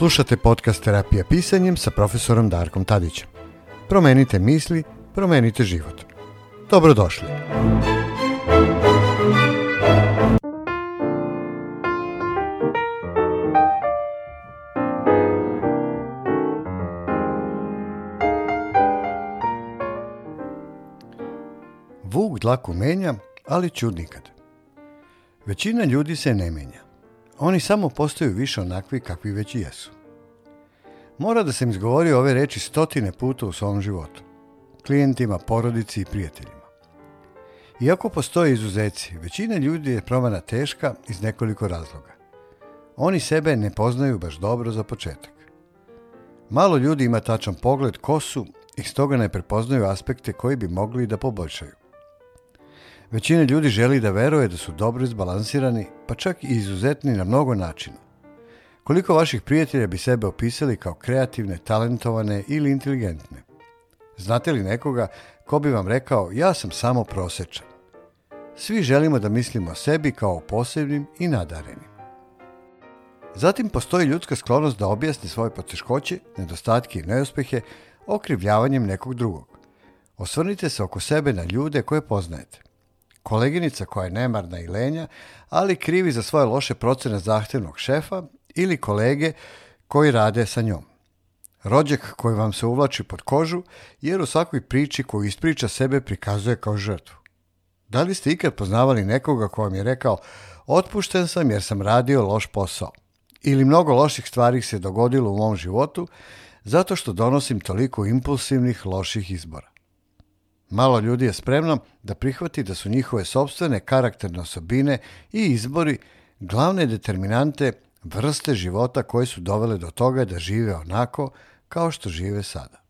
Slušate podcast Terapija pisanjem sa profesorom Darkom Tadićem. Promenite misli, promenite život. Dobrodošli. Vuk dlaku menja, ali čud nikad. Većina ljudi se ne menja. Oni samo postaju više onakvi kakvi već i jesu. Mora da sam izgovorio ove reči stotine puta u svom životu. Klijentima, porodici i prijateljima. Iako postoje izuzeci, većina ljudi je promjena teška iz nekoliko razloga. Oni sebe ne poznaju baš dobro za početak. Malo ljudi ima tačan pogled ko su i stoga ne prepoznaju aspekte koji bi mogli da poboljšaju. Većina ljudi želi da veruje da su dobro izbalansirani, pa čak i izuzetni na mnogo načina. Koliko vaših prijatelja bi sebe opisali kao kreativne, talentovane ili inteligentne? Znate li nekoga ko bi vam rekao ja sam samo prosječan? Svi želimo da mislimo o sebi kao o posebnim i nadarenim. Zatim postoji ljudska sklonost da objasni svoje poteškoće, nedostatke i neuspjehe okrivljavanjem nekog drugog. Osvrnite se oko sebe na ljude koje poznajete. Koleginica koja je nemarna i lenja, ali krivi za svoje loše procjene zahtjevnog šefa ili kolege koji rade sa njom. Rođak koji vam se uvlači pod kožu jer u svakoj priči koju ispriča sebe prikazuje kao žrtvu. Da li ste ikad poznavali nekoga ko vam je rekao otpušten sam jer sam radio loš posao? Ili mnogo loših stvari se dogodilo u mom životu zato što donosim toliko impulsivnih loših izbora. Malo ljudi je spremno da prihvati da su njihove sobstvene karakterne osobine i izbori glavne determinante vrste života koje su dovele do toga da žive onako kao što žive sada.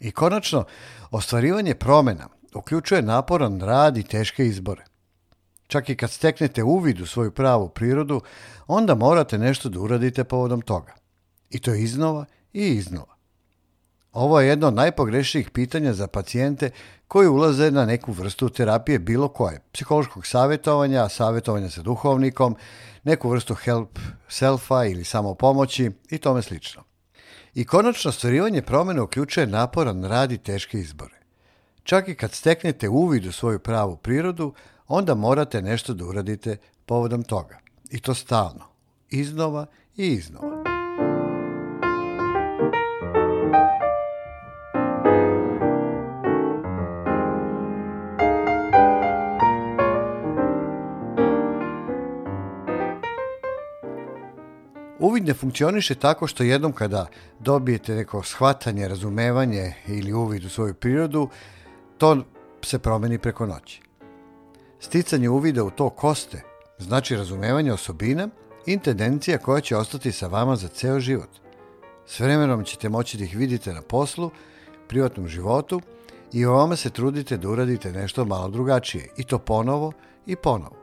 I konačno, ostvarivanje promjena uključuje naporan rad i teške izbore. Čak i kad steknete uvid u svoju pravu prirodu, onda morate nešto da uradite povodom toga. I to iznova i iznova. Ovo je jedno od najpogrešnijih pitanja za pacijente koji ulaze na neku vrstu terapije bilo koje, psihološkog savjetovanja, savjetovanja sa duhovnikom, neku vrstu help selfa ili samopomoći i tome slično. I konačno stvarivanje promjene uključuje naporan rad i teške izbore. Čak i kad steknete uvid u svoju pravu prirodu, onda morate nešto da uradite povodom toga. I to stalno, iznova i iznova. ne funkcioniše tako što jednom kada dobijete neko shvatanje, razumevanje ili uvid u svoju prirodu, to se promeni preko noći. Sticanje uvida u to koste znači razumevanje osobina i tendencija koja će ostati sa vama za ceo život. S vremenom ćete moći da ih vidite na poslu, privatnom životu i u ovome se trudite da uradite nešto malo drugačije i to ponovo i ponovo.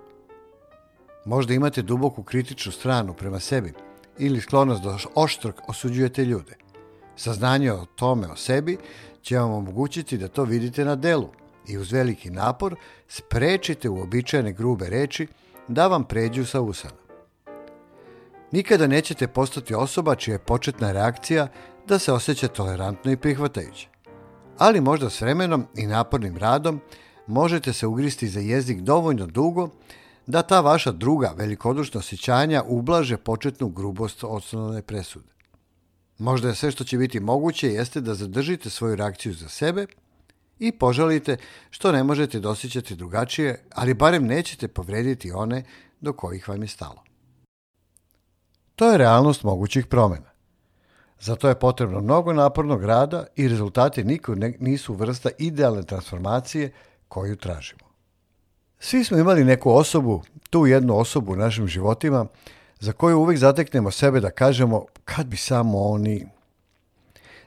Možda imate duboku kritičnu stranu prema sebi, ili sklonost da oštrok osuđujete ljude. Saznanje o tome o sebi će vam omogućiti da to vidite na delu i uz veliki napor sprečite uobičajene grube reči da vam pređu sa usana. Nikada nećete postati osoba čija je početna reakcija da se osjeća tolerantno i prihvatajuće. Ali možda s vremenom i napornim radom možete se ugristi za jezik dovoljno dugo da ta vaša druga velikodušna osjećanja ublaže početnu grubost osnovne presude. Možda je sve što će biti moguće jeste da zadržite svoju reakciju za sebe i požalite što ne možete dosjećati drugačije, ali barem nećete povrediti one do kojih vam je stalo. To je realnost mogućih promjena. Za to je potrebno mnogo napornog rada i rezultati nikog nisu vrsta idealne transformacije koju tražimo. Svi smo imali neku osobu, tu jednu osobu u našim životima, za koju uvijek zateknemo sebe da kažemo kad bi samo oni.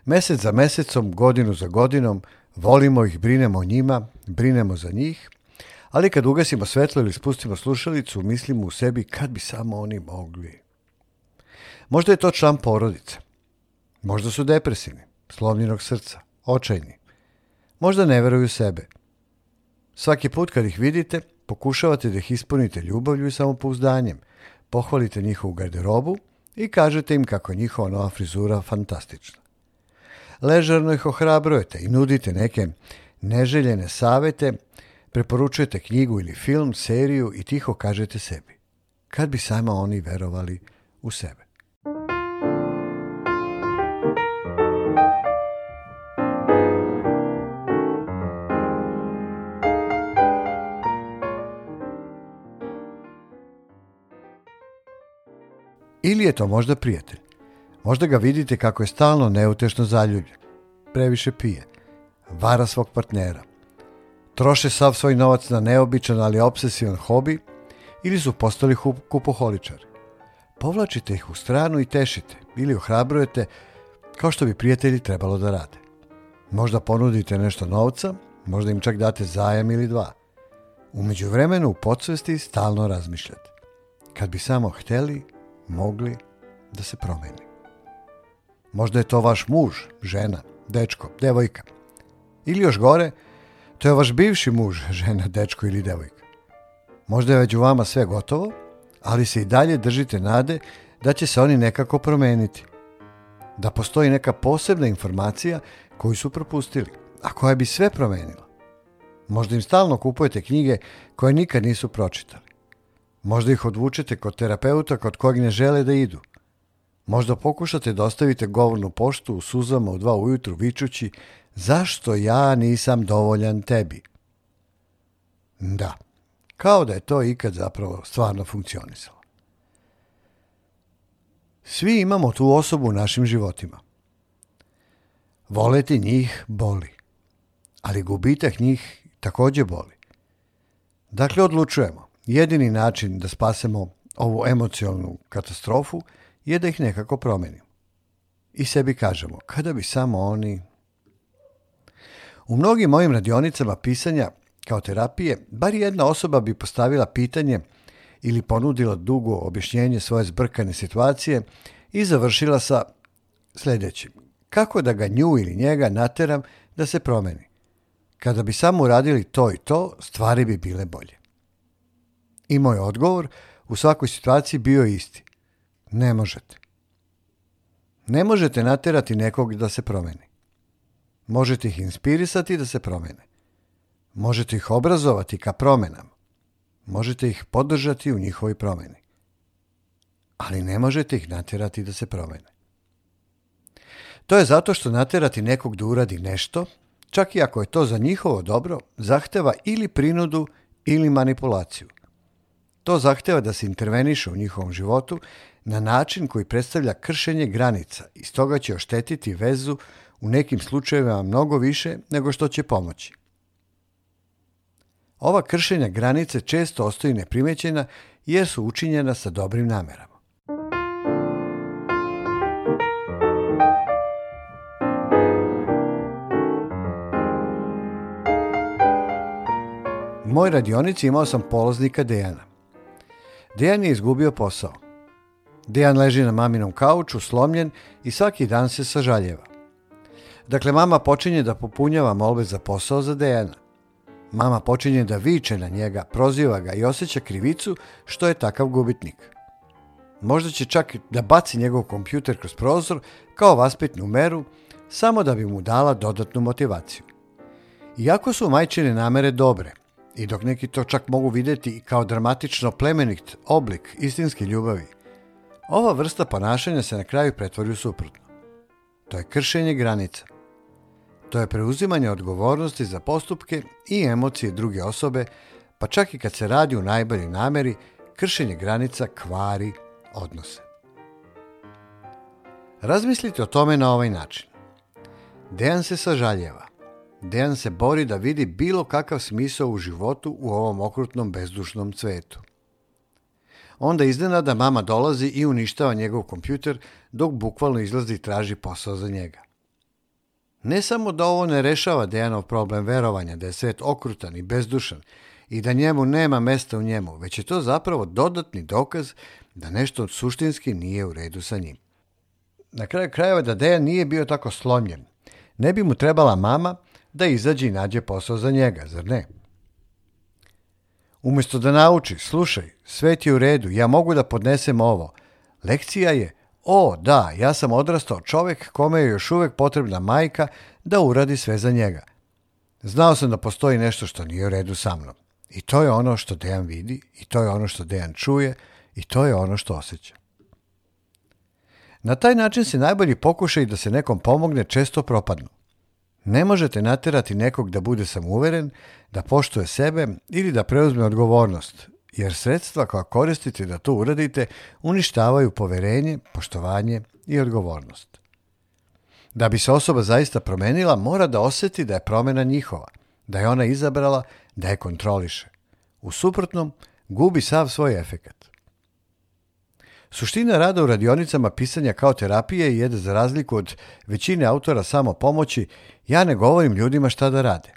Mesec za mesecom, godinu za godinom, volimo ih, brinemo o njima, brinemo za njih, ali kad ugasimo svetlo ili spustimo slušalicu, mislimo u sebi kad bi samo oni mogli. Možda je to član porodice. Možda su depresivni, slomljenog srca, očajni. Možda ne veruju sebe. Svaki put kad ih vidite, pokušavate da ih ispunite ljubavlju i samopouzdanjem, pohvalite njihovu garderobu i kažete im kako je njihova nova frizura fantastična. Ležarno ih ohrabrujete i nudite neke neželjene savete, preporučujete knjigu ili film, seriju i tiho kažete sebi. Kad bi samo oni verovali u sebe. Ili je to možda prijatelj. Možda ga vidite kako je stalno neutešno zaljubljen. Previše pije. Vara svog partnera. Troše sav svoj novac na neobičan ali obsesivan hobi ili su postali kupoholičari. Povlačite ih u stranu i tešite ili ohrabrujete kao što bi prijatelji trebalo da rade. Možda ponudite nešto novca, možda im čak date zajam ili dva. Umeđu vremenu u podsvesti stalno razmišljate. Kad bi samo hteli, mogli da se promeni. Možda je to vaš muž, žena, dečko, devojka. Ili još gore, to je vaš bivši muž, žena, dečko ili devojka. Možda je već u vama sve gotovo, ali se i dalje držite nade da će se oni nekako promeniti. Da postoji neka posebna informacija koju su propustili, a koja bi sve promenila. Možda im stalno kupujete knjige koje nikad nisu pročitali. Možda ih odvučete kod terapeuta kod kojeg ne žele da idu. Možda pokušate da ostavite govornu poštu u suzama u dva ujutru vičući zašto ja nisam dovoljan tebi. Da, kao da je to ikad zapravo stvarno funkcionisalo. Svi imamo tu osobu u našim životima. Voleti njih boli, ali gubitak njih također boli. Dakle, odlučujemo. Jedini način da spasemo ovu emocionalnu katastrofu je da ih nekako promijenim I sebi kažemo, kada bi samo oni... U mnogim mojim radionicama pisanja kao terapije, bar jedna osoba bi postavila pitanje ili ponudila dugo objašnjenje svoje zbrkane situacije i završila sa sljedećim. Kako da ga nju ili njega nateram da se promeni? Kada bi samo uradili to i to, stvari bi bile bolje. I moj odgovor u svakoj situaciji bio isti. Ne možete. Ne možete naterati nekog da se promeni. Možete ih inspirisati da se promene. Možete ih obrazovati ka promenama. Možete ih podržati u njihovoj promeni. Ali ne možete ih naterati da se promene. To je zato što naterati nekog da uradi nešto, čak i ako je to za njihovo dobro, zahteva ili prinudu ili manipulaciju. To zahteva da se interveniše u njihovom životu na način koji predstavlja kršenje granica i stoga će oštetiti vezu u nekim slučajevima mnogo više nego što će pomoći. Ova kršenja granice često ostaju neprimećena jer su učinjena sa dobrim namerama. U mojoj radionici imao sam polaznika Dejana. Dejan je izgubio posao. Dejan leži na maminom kauču, slomljen i svaki dan se sažaljeva. Dakle, mama počinje da popunjava molbe za posao za Dejana. Mama počinje da viče na njega, proziva ga i osjeća krivicu što je takav gubitnik. Možda će čak da baci njegov kompjuter kroz prozor kao vaspitnu meru, samo da bi mu dala dodatnu motivaciju. Iako su majčine namere dobre – i dok neki to čak mogu vidjeti kao dramatično plemenit oblik istinske ljubavi, ova vrsta ponašanja se na kraju pretvori u suprotno. To je kršenje granica. To je preuzimanje odgovornosti za postupke i emocije druge osobe, pa čak i kad se radi u najboljoj nameri, kršenje granica kvari odnose. Razmislite o tome na ovaj način. Dejan se sažaljeva – Dejan se bori da vidi bilo kakav smisao u životu u ovom okrutnom bezdušnom cvetu. Onda iznenada mama dolazi i uništava njegov kompjuter dok bukvalno izlazi i traži posao za njega. Ne samo da ovo ne rešava Dejanov problem verovanja da je svet okrutan i bezdušan i da njemu nema mesta u njemu, već je to zapravo dodatni dokaz da nešto suštinski nije u redu sa njim. Na kraju krajeva da Dejan nije bio tako slomljen. Ne bi mu trebala mama, da izađe i nađe posao za njega, zar ne? Umjesto da nauči, slušaj, sve ti u redu, ja mogu da podnesem ovo. Lekcija je, o da, ja sam odrastao čovjek kome je još uvijek potrebna majka da uradi sve za njega. Znao sam da postoji nešto što nije u redu sa mnom. I to je ono što Dejan vidi, i to je ono što Dejan čuje, i to je ono što osjeća. Na taj način se najbolji pokušaj da se nekom pomogne često propadnu. Ne možete natjerati nekog da bude samouveren, da poštuje sebe ili da preuzme odgovornost, jer sredstva koja koristite da to uradite uništavaju poverenje, poštovanje i odgovornost. Da bi se osoba zaista promenila, mora da osjeti da je promjena njihova, da je ona izabrala, da je kontroliše. U suprotnom, gubi sav svoj efekat. Suština rada u radionicama pisanja kao terapije je da za razliku od većine autora samo pomoći, ja ne govorim ljudima šta da rade.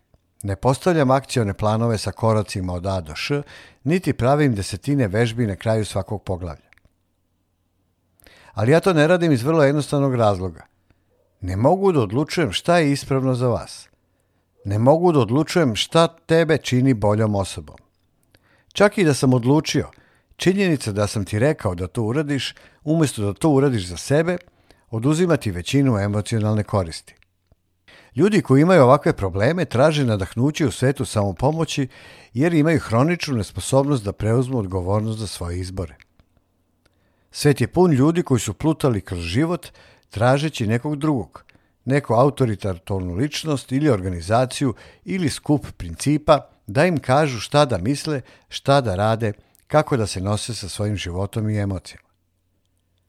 Ne postavljam akcione planove sa koracima od A do Š, niti pravim desetine vežbi na kraju svakog poglavlja. Ali ja to ne radim iz vrlo jednostavnog razloga. Ne mogu da odlučujem šta je ispravno za vas. Ne mogu da odlučujem šta tebe čini boljom osobom. Čak i da sam odlučio – Činjenica da sam ti rekao da to uradiš, umjesto da to uradiš za sebe, oduzimati većinu emocionalne koristi. Ljudi koji imaju ovakve probleme traže nadahnuće u svetu samopomoći jer imaju hroničnu nesposobnost da preuzmu odgovornost za svoje izbore. Svet je pun ljudi koji su plutali kroz život tražeći nekog drugog, neku autoritarnu ličnost ili organizaciju ili skup principa da im kažu šta da misle, šta da rade – kako da se nose sa svojim životom i emocijama.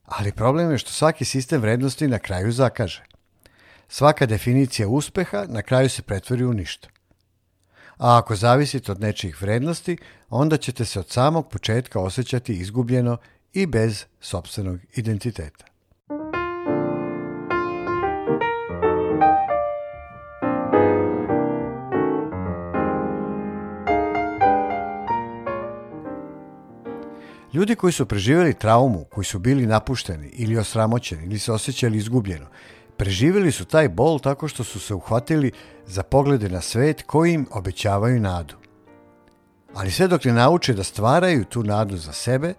Ali problem je što svaki sistem vrednosti na kraju zakaže. Svaka definicija uspeha na kraju se pretvori u ništa. A ako zavisite od nečijih vrednosti, onda ćete se od samog početka osjećati izgubljeno i bez sobstvenog identiteta. Ljudi koji su preživjeli traumu, koji su bili napušteni ili osramoćeni ili se osjećali izgubljeno, preživjeli su taj bol tako što su se uhvatili za poglede na svet koji im obećavaju nadu. Ali sve dok ne nauče da stvaraju tu nadu za sebe,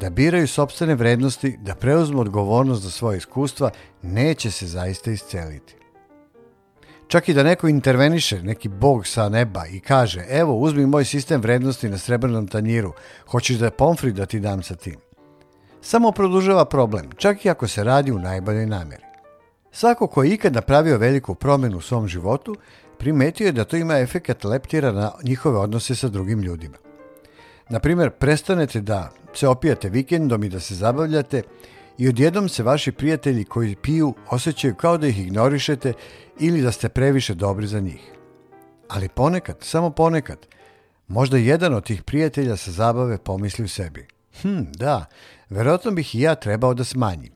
da biraju sobstvene vrednosti, da preuzmu odgovornost za svoje iskustva, neće se zaista isceliti. Čak i da neko interveniše, neki bog sa neba i kaže, evo uzmi moj sistem vrednosti na srebrnom tanjiru, hoćeš da je pomfri da ti dam sa tim. Samo produžava problem, čak i ako se radi u najboljoj namjeri. Svako ko je ikad napravio veliku promjenu u svom životu, primetio je da to ima efekat leptira na njihove odnose sa drugim ljudima. Naprimjer, prestanete da se opijate vikendom i da se zabavljate i odjednom se vaši prijatelji koji piju osjećaju kao da ih ignorišete ili da ste previše dobri za njih. Ali ponekad, samo ponekad, možda jedan od tih prijatelja sa zabave pomisli u sebi. Hm, da, vjerojatno bih i ja trebao da smanjim.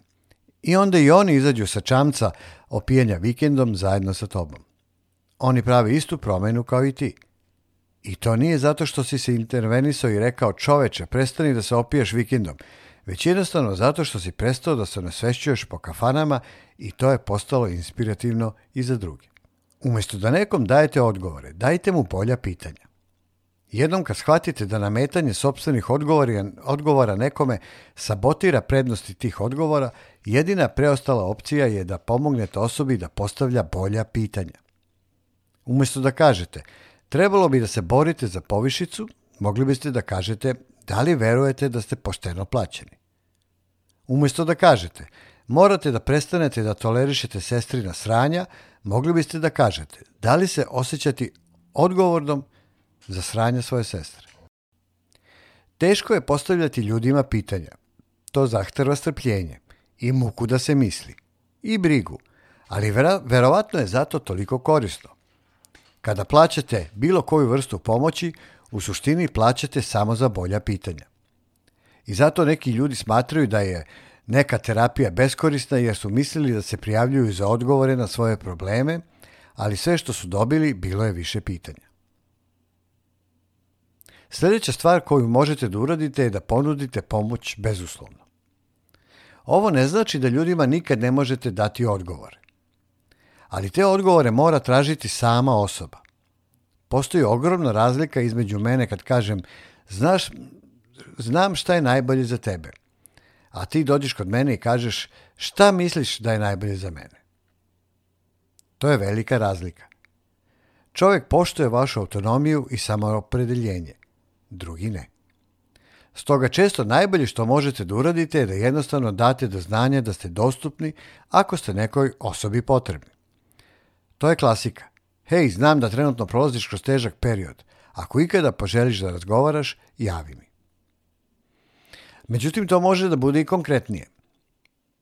I onda i oni izađu sa čamca opijanja vikendom zajedno sa tobom. Oni prave istu promenu kao i ti. I to nije zato što si se intervenisao i rekao čoveče, prestani da se opiješ vikendom, već jednostavno zato što si prestao da se nasvešćuješ po kafanama i to je postalo inspirativno i za druge. Umjesto da nekom dajete odgovore, dajte mu bolja pitanja. Jednom kad shvatite da nametanje sobstvenih odgovora nekome sabotira prednosti tih odgovora, jedina preostala opcija je da pomognete osobi da postavlja bolja pitanja. Umjesto da kažete, trebalo bi da se borite za povišicu, mogli biste da kažete da li verujete da ste pošteno plaćeni? Umjesto da kažete, morate da prestanete da tolerišete sestrina sranja, mogli biste da kažete, da li se osjećati odgovornom za sranje svoje sestre? Teško je postavljati ljudima pitanja. To zahteva strpljenje i muku da se misli i brigu, ali vjerojatno verovatno je zato toliko korisno. Kada plaćate bilo koju vrstu pomoći, u suštini plaćate samo za bolja pitanja. I zato neki ljudi smatraju da je neka terapija beskorisna jer su mislili da se prijavljuju za odgovore na svoje probleme, ali sve što su dobili bilo je više pitanja. Sljedeća stvar koju možete da uradite je da ponudite pomoć bezuslovno. Ovo ne znači da ljudima nikad ne možete dati odgovore. Ali te odgovore mora tražiti sama osoba. Postoji ogromna razlika između mene kad kažem znaš, znam šta je najbolje za tebe, a ti dođeš kod mene i kažeš šta misliš da je najbolje za mene. To je velika razlika. Čovjek poštuje vašu autonomiju i samoopredeljenje, drugi ne. Stoga često najbolje što možete da uradite je da jednostavno date do znanja da ste dostupni ako ste nekoj osobi potrebni. To je klasika. Hej, znam da trenutno prolaziš kroz težak period. Ako ikada poželiš da razgovaraš, javi mi. Međutim, to može da bude i konkretnije.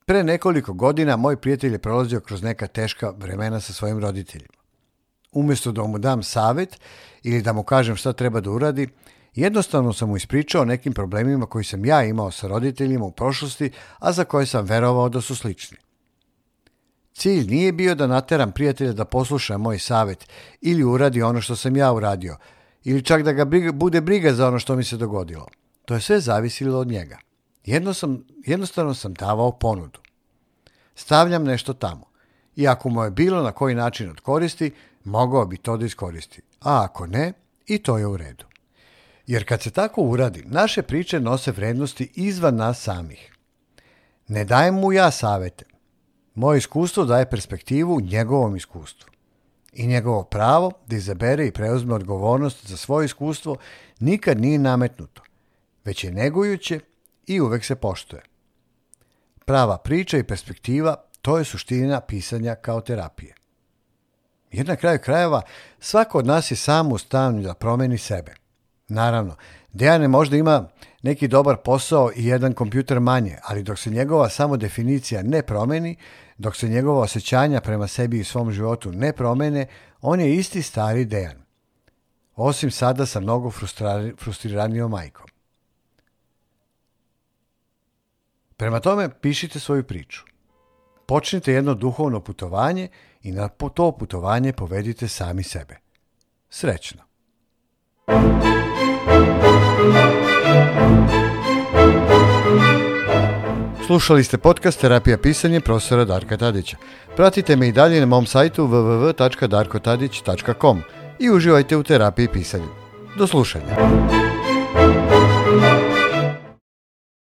Pre nekoliko godina moj prijatelj je prolazio kroz neka teška vremena sa svojim roditeljima. Umjesto da mu dam savjet ili da mu kažem šta treba da uradi, jednostavno sam mu ispričao o nekim problemima koji sam ja imao sa roditeljima u prošlosti, a za koje sam verovao da su slični. Cilj nije bio da nateram prijatelja da posluša moj savjet ili uradi ono što sam ja uradio, ili čak da ga bude briga za ono što mi se dogodilo. To je sve zavisilo od njega. Jedno sam, jednostavno sam davao ponudu. Stavljam nešto tamo. I ako mu je bilo na koji način odkoristi mogao bi to da iskoristi. A ako ne, i to je u redu. Jer kad se tako uradi, naše priče nose vrednosti izvan nas samih. Ne dajem mu ja savete, moje iskustvo daje perspektivu njegovom iskustvu i njegovo pravo da izabere i preuzme odgovornost za svoje iskustvo nikad nije nametnuto, već je negujuće i uvek se poštuje. Prava priča i perspektiva to je suština pisanja kao terapije. Jer na kraju krajeva svako od nas je sam u stanju da promeni sebe. Naravno, Dejane možda ima neki dobar posao i jedan kompjuter manje, ali dok se njegova samodefinicija ne promeni, dok se njegova osjećanja prema sebi i svom životu ne promene, on je isti stari Dejan. Osim sada sa mnogo frustriranijom majkom. Prema tome, pišite svoju priču. Počnite jedno duhovno putovanje i na to putovanje povedite sami sebe. Srećno! Slušali ste podcast Terapija pisanje profesora Darka Tadića. Pratite me i dalje na mom sajtu www.darkotadić.com i uživajte u terapiji pisanja. Do slušanja.